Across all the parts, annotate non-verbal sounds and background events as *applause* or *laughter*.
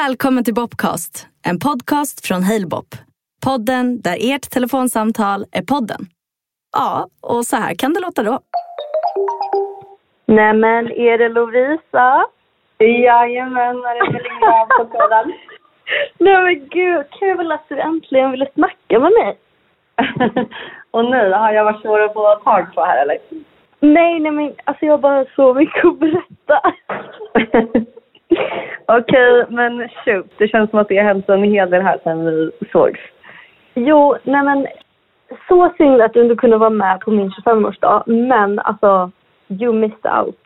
Välkommen till Bobcast, en podcast från Halebop. Podden där ert telefonsamtal är podden. Ja, och så här kan det låta då. Nämen, är det Lovisa? Jajamän, är det Melinda på tråden? *laughs* Nej men gud, kul att du äntligen ville snacka med mig. *laughs* Och nu har jag varit svår att få tag på här eller? Nej, nej men alltså jag har bara så mycket att berätta. *laughs* *laughs* Okej, men shoot. Det känns som att det har hänt en hel del här sedan vi sågs. Jo, nej men så synd att du inte kunde vara med på min 25-årsdag, men alltså you missed out.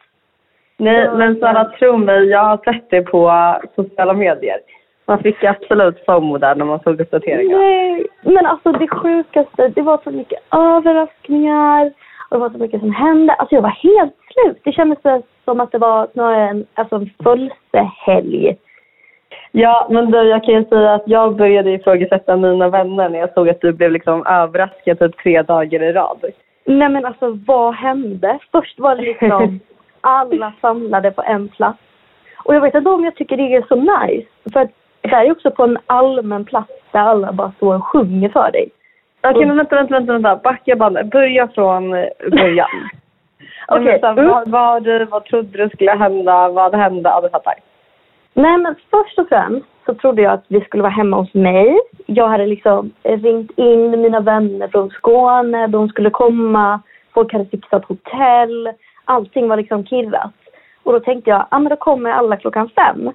Nej, Ja, men Sara, tro mig, jag har sett det på sociala medier. Man fick absolut FOMO där när man såg uppdateringar. Nej, men alltså det sjukaste, det var så mycket överraskningar och det var så mycket som hände. Alltså jag var helt slut. Det kändes som att det var snarare en, alltså en fullsehelg. Ja, men du, jag kan ju säga att jag började ifrågasätta mina vänner när jag såg att du blev liksom överraskad typ tre dagar i rad. Nej men alltså vad hände? Först var det liksom *laughs* alla samlade på en plats. Och jag vet inte om jag tycker det är så nice. För att det är ju också på en allmän plats där alla bara står och sjunger för dig. Okej, men vänta, vänta, vänta, vänta. Backa bandet. Börja från eh, början. *laughs* Okej, Okay. Vad, vad, trodde du skulle hända? Vad hände? Ja, du fattar. Nej men först och främst så trodde jag att vi skulle vara hemma hos mig. Jag hade liksom ringt in mina vänner från Skåne, de skulle komma, folk hade fixat hotell, allting var liksom kirrat. Och då tänkte jag, ja men då kommer alla klockan fem.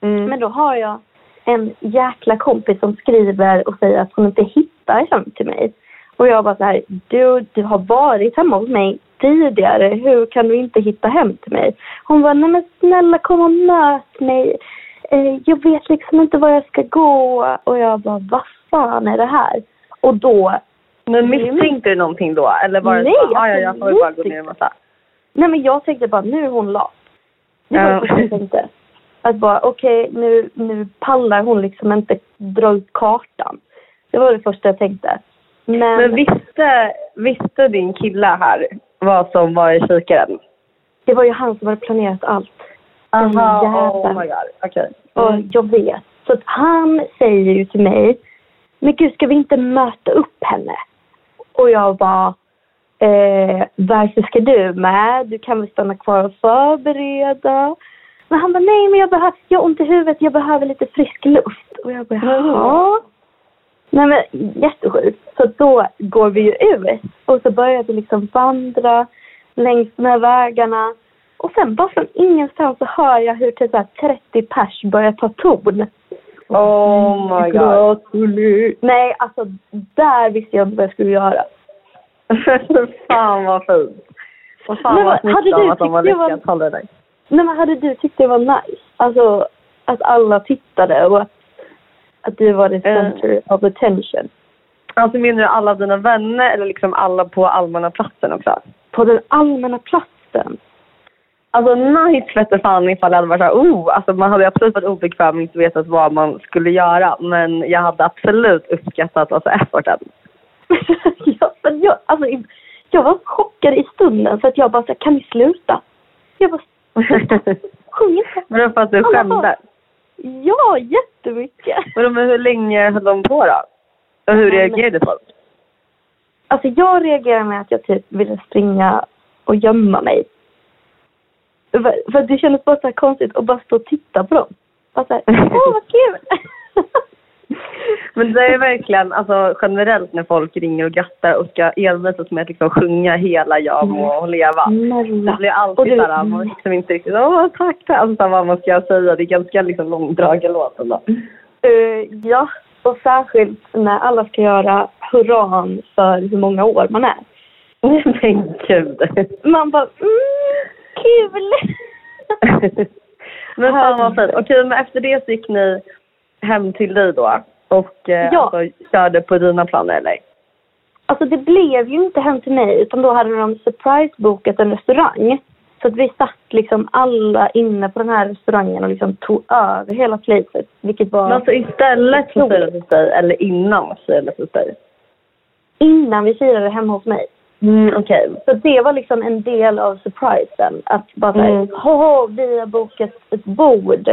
Mm. Men då har jag en jäkla kompis som skriver och säger att hon inte hittar hem till mig. Och jag bara så här, du, du har varit hemma hos mig tidigare, hur kan du inte hitta hem till mig? Hon bara, nej men snälla kom och möt mig. Eh, jag vet liksom inte var jag ska gå. Och jag bara, vad fan är det här? Och då, Men misstänkte du någonting då? Eller var det Nej, så, "Ah, ja, jag får bara gå ner en massa? nej men jag tänkte bara, nu är hon lat. Det var Ja. jag tänkte. Att bara, okej, nu, nu pallar hon liksom inte dra ut kartan. Det var det första jag tänkte. Men, Men visste, visste din kille här vad som var i kikaren? det var ju han som hade planerat allt. Den oh my god. Och Mm. jag vet. Så att han säger ju till mig, men gud ska vi inte möta upp henne? Och jag bara, eh, varför ska du med? Du kan väl stanna kvar och förbereda? Men han bara, nej men jag, behöver, jag har ont i huvudet, jag behöver lite frisk luft. Och jag bara, jaha? Nej men jättesjukt. Så då går vi ju ut och så börjar vi liksom vandra längs här vägarna. Och sen bara från ingenstans så hör jag hur typ så här 30 pers börjar ta ton. Oh my god. Gratuli- Nej, alltså där visste jag inte vad jag skulle göra. *laughs* fan vad fint. Och fan Men vad av att de har det var- lyckats hålla dig. Nej men hade du tyckt det var nice? Alltså att alla tittade och att, att du var the Eh. center of attention. Alltså menar du alla dina vänner eller liksom alla på allmänna platsen också? På den allmänna platsen. Alltså nice vete fan ifall det hade varit såhär, oh, alltså man hade absolut varit obekväm och inte vetat vad man skulle göra. Men jag hade absolut uppskattat alltså efforten. *laughs* ja, men jag, alltså, jag var chockad i stunden så att jag bara så här, kan ni sluta? Jag bara, *laughs* sjung inte. Men det var för att du Alla skämde. bara, Ja, jättemycket. Men, hur länge höll de på då? Och hur reagerade folk? Alltså jag reagerar med att jag typ ville springa och gömma mig. För, för det kändes bara så här konstigt att bara stå och titta på dem. Bara så här, *laughs* åh vad kul! *laughs* *laughs* Men det är verkligen, alltså generellt när folk ringer och grattar och ska envisas med att liksom sjunga hela Jag må leva. Det Snälla. blir Och alltid du- såhär, man liksom inte riktigt, åh tack, tack. Alltså så här, vad man ska säga. Det är ganska liksom långdragen låt ändå. Eh, ja, och särskilt när alla ska göra hurran för hur många år man är. *laughs* Men gud. Man bara, mm, kul! *laughs* men fan vad fint. Okej, men efter det så gick ni hem till dig då och eh, Ja. alltså, körde på dina planer eller? Alltså det blev ju inte hem till mig utan då hade de surprise-bokat en restaurang. Så att vi satt liksom alla inne på den här restaurangen och liksom tog över hela placet. Vilket var Men alltså istället för hos dig eller innan firandet hos dig? innan vi firade hemma hos mig. Mm, okej. Så det var liksom en del av surprisen. Att bara såhär, Mm. "Haha, vi har bokat ett bord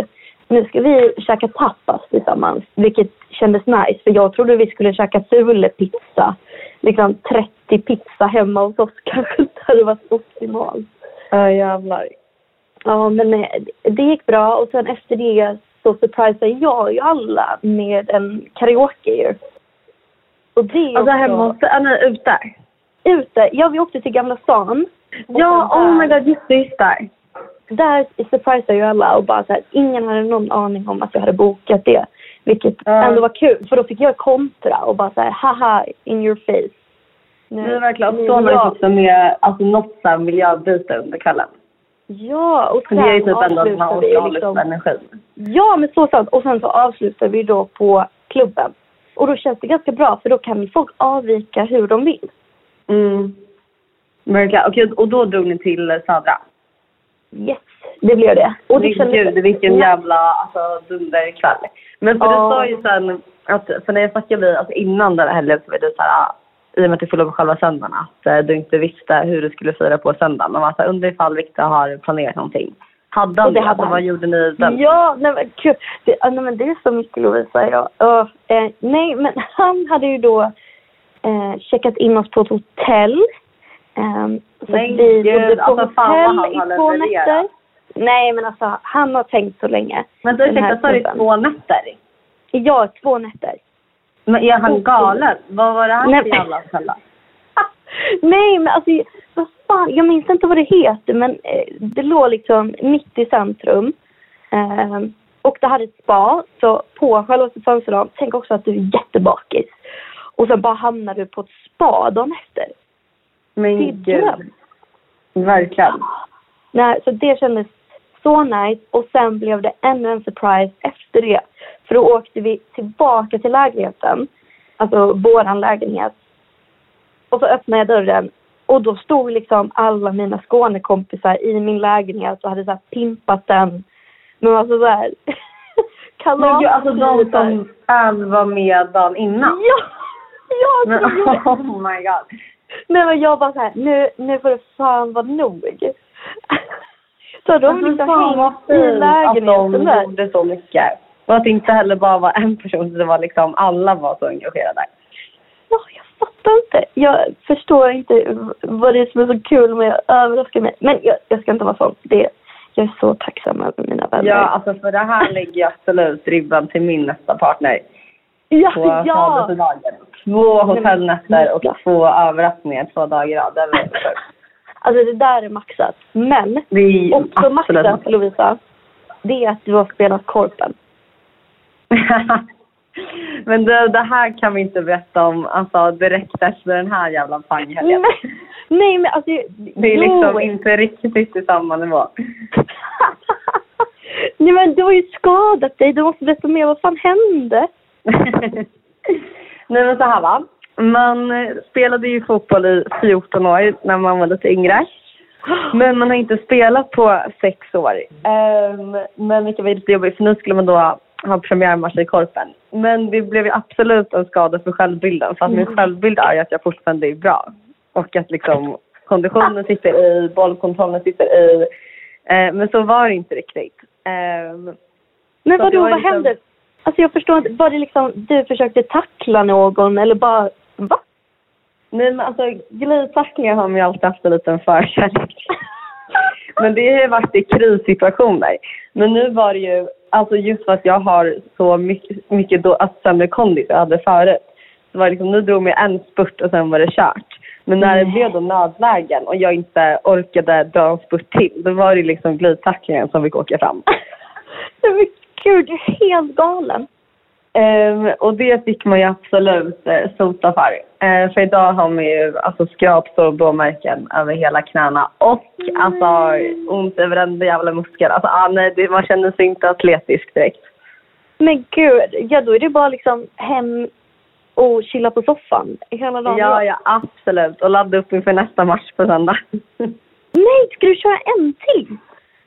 nu ska vi käka tapas tillsammans. Vilket kändes nice för jag trodde vi skulle käka fulepizza. Liksom 30 pizza hemma hos oss *laughs* kanske inte hade varit optimalt. Ja jävlar. Ja men eh, det gick bra och sen efter det så surprisade jag ju alla med en karaoke. Och det Alltså också- hemma hos dig? Nej, ute? Ute. Ja, vi åkte till Gamla stan. Ja, oh my god, just det, just det. Där surprisade ju alla och bara så här, ingen hade någon aning om att jag hade bokat det. Vilket Ja. ändå var kul, för då fick jag kontra och bara så här, haha, in your face. Nu- Det är verkligen så nice ja, också med alltså, något så här miljöbyte under kvällen. Ja, och sen det är ju typ ändå att man orkar ha liksom, lite energi. Ja, men så sant. Och sen så avslutar vi då på klubben. Och då känns det ganska bra, för då kan folk avvika hur de vill. Mm. Verkligen. Okej, och då drog ni till Södra? Yes, det blev det. Och det kändes... Gud, vilken jävla alltså, dunderkväll. Men för Ja. du sa ju sen, att, för när jag snackade med alltså, innan den här helgen så var du så här, i och med att du förlorade själva söndagen, att eh, du inte visste hur du skulle fira på söndagen. Och var så här, undrar ifall Viktor har planerat någonting. Hade han det hade Alltså, han. vad gjorde ni den? Ja, nej men gud. Det, nej, men det är så mycket Lovisa. Ja. Ja, eh, nej, men han hade ju då eh, checkat in oss på ett hotell. Um, så vi gud, bodde på alltså, hotell i två nätter. Nej, men alltså han har tänkt så länge. Men du, ursäkta, sa du två nätter? Ja, två nätter. Men är han galen? Vad var det här Nej, för jävla ställe? *laughs* Nej, men alltså vad fan, jag minns inte vad det heter men eh, det låg liksom mitt i centrum. Eh, och det hade ett spa, så på själva födelsedagen, tänk också att du är jättebakis. Och så bara hamnar du på ett spa dagen efter. Det är Men dröm. gud. Verkligen. Nej, så det kändes så nice och sen blev det ännu en surprise efter det. För då åkte vi tillbaka till lägenheten, alltså våran lägenhet. Och så öppnade jag dörren och då stod liksom alla mina Skånekompisar i min lägenhet och hade så pimpat den. Men alltså så här kalas. *laughs* Men gud, alltså de som även var med dagen innan? Ja! *laughs* Ja! Men, *laughs* oh my god. Nej men jag bara så här, nu, nu får det fan vara nog. *laughs* Så de Alltså, liksom fan vad hängt i fint att lägenheten de där. gjorde så mycket. Och att det inte heller bara var en person, det var liksom alla var så engagerade. Ja, jag fattar inte. Jag förstår inte vad det är som är så kul med att överraska mig. Men jag, jag ska inte vara sån. Det, jag är så tacksam över mina vänner. Ja, alltså för det här *laughs* lägger jag absolut ribban till min nästa partner ja, på ja. Två hotellnätter och två överraskningar två dagar i rad. Alltså det där är maxat. Men Det är också absolut maxat, Lovisa, det är att du har spelat Korpen. *laughs* Men det, det här kan vi inte berätta om alltså, direkt efter den här jävla panghelgen. Nej, nej men alltså... Det är jo. liksom inte riktigt i samma nivå. *laughs* nej men du har ju skadat dig. Du måste berätta mer. Vad fan hände? *laughs* Nej men så här va. Man eh, spelade ju fotboll i 14 år när man var lite yngre. Men man har inte spelat på sex år. Um, men vilket var lite jobbigt för nu skulle man då ha premiärmatch i Korpen. Men det blev ju absolut en skada för självbilden. För att min självbild är ju att jag fortfarande är bra. Och att liksom konditionen sitter i, bollkontrollen sitter i. Eh, men så var det inte riktigt. Ehm, Men vadå, vad liksom- hände? Alltså jag förstår inte. Var det liksom du försökte tackla någon eller bara... Va? Nej men alltså glidtacklingar har man ju alltid haft en liten förkärlek. *laughs* Men det har ju varit i krissituationer. Men nu var det ju, alltså just för att jag har så mycket, mycket då, alltså sämre kondis jag hade förut. Så var det liksom, nu drog mig en spurt och sen var det kört. Men när det Nej. blev då nödlägen och jag inte orkade dra en spurt till, då var det liksom glidtacklingen som fick åka fram. *laughs* Gud, du är helt galen. Ehm, och det fick man ju absolut eh, sota för. Eh, för idag har man ju alltså, skrapsår och blåmärken över hela knäna. Och alltså ont över varenda jävla muskel. Alltså, ah, nej, det, man känner sig inte atletisk direkt. Men gud, ja då är det bara liksom hem och chilla på soffan hela dagen. Ja, ja, absolut. Och ladda upp inför nästa match på söndag. *laughs* Nej, ska du köra en till?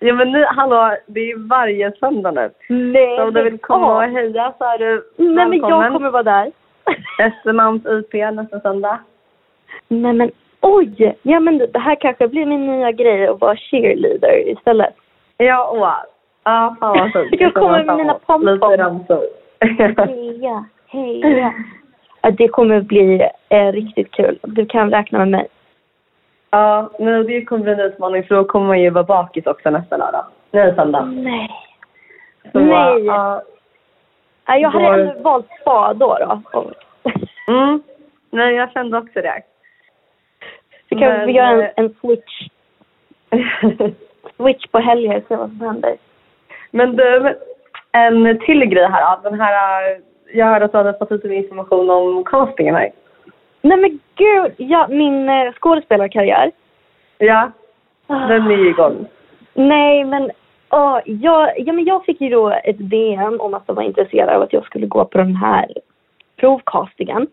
Ja, men nu, hallå, det är varje söndag nu. Nej, Så om du vill komma och heja så är du Nej men jag kommer vara där. Östermalms IP nästa söndag. Nej men oj! Ja men det här kanske blir min nya grej att vara cheerleader istället. Ja, och Ja, fan vad fint. *laughs* Jag kommer med mina pompom. *laughs* Heja, heja. Ja, det kommer bli eh, riktigt kul. Du kan räkna med mig. Ja, men det kommer bli en utmaning för då kommer man ju vara bakis också nästa lördag. Nej, söndag. Nej. Så, Nej. Ja, jag hade Då- ändå valt spa då. då. mm. Nej, jag kände också det. Så kan Men, vi göra eh, en, en switch. *laughs* Switch på helger och se vad som händer. Men du, en till grej här. Den här, jag hörde att du hade fått lite information om castingen här. Nej men gud, ja, min eh, skådespelarkarriär. Ja, den är igång. Nej men, åh, jag, ja, men jag fick ju då ett DM om att de var intresserade av att jag skulle gå på den här provcastingen.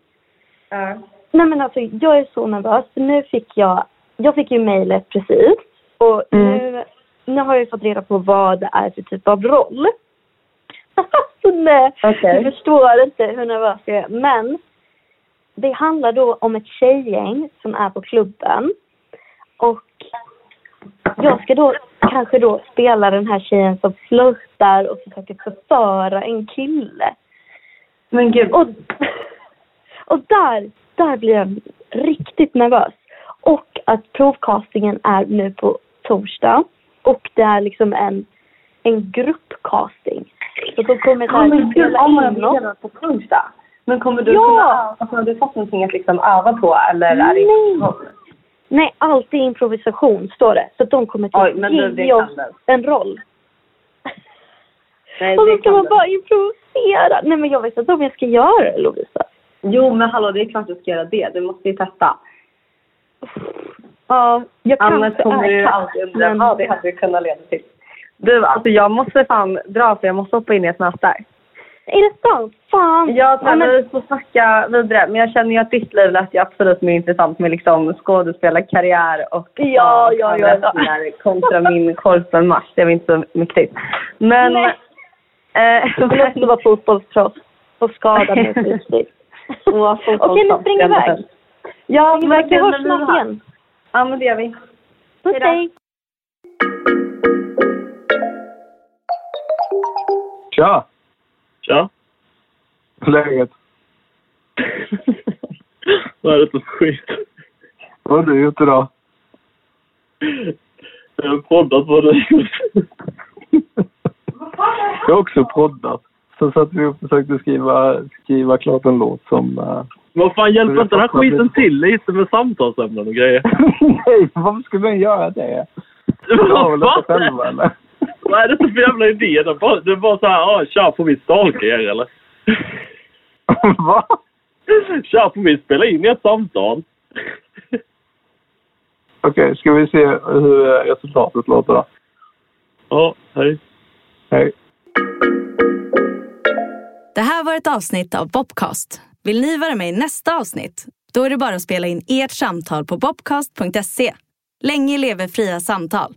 Ja. Nej men alltså jag är så nervös. Nu fick jag, jag fick ju mejlet precis. Och Mm. nu, nu har jag ju fått reda på vad det är för typ av roll. *laughs* så nej, Okej. du förstår inte hur nervös jag är. Men det handlar då om ett tjejgäng som är på klubben. Och jag ska då kanske då spela den här tjejen som flörtar och försöker förföra en kille. Men gud. Och, *laughs* och där, där blir jag riktigt nervös. Och att provcastingen är nu på torsdag. Och det är liksom en, en gruppcasting. Så då kommer så här men gud, spela in oss. på torsdag. Men kommer du Ja. kunna, alltså, har du fått någonting att liksom öva på eller är det Nej. Nej, allt är improvisation står det. Så de kommer Oj, du, det ge oss kan en roll. Nej, och då ska kan man bara improvisera. Nej men jag vet inte om jag ska göra det Lovisa. Jo, men hallå, det är klart du ska göra det. Du måste ju testa. Ja, jag Annars kanske kommer du alltid undra men- vad det hade kunnat leda till. Du, alltså jag måste fan dra för jag måste hoppa in i ett möte. Är det sant? Fan! Jag tror Ja, men- vi får snacka vidare, men jag känner ju att ditt liv lät ju absolut mer intressant med liksom skådespelarkarriär och Ja, ja, ja, ja. kontra *laughs* min korpenmatch. Det var inte så mäktigt. Men... Nej. Eh, vill *laughs* också vara fotbollsproffs och skada mig fysiskt. Åh, *laughs* Okej, nu springer vi iväg. Ja, Vi verkar men hörs vi snart igen. Ja, men det gör vi. Puss hej! Tja! Tja. Läget? *laughs* Vad är det för skit? Vad har du gjort idag? Jag har poddat vad du. *laughs* Jag har också poddat. Så satt vi och försökte skriva, skriva klart en låt som... Uh... Vad fan hjälper inte den här skiten till lite med samtalsämnen och grejer? *laughs* Nej, varför skulle man göra det? Själva eller? Vad är det för jävla idé? Det bara, det är bara så här, ah, tja, får vi stalka er eller? *laughs* Va? Tja, får vi spela in ett samtal? Okej, ska vi se hur eh, resultatet låter då? Ja, hej. Hej. Det här var ett avsnitt av Bobcast. Vill ni vara med i nästa avsnitt? Då är det bara att spela in ert samtal på bobcast.se. Länge lever fria samtal.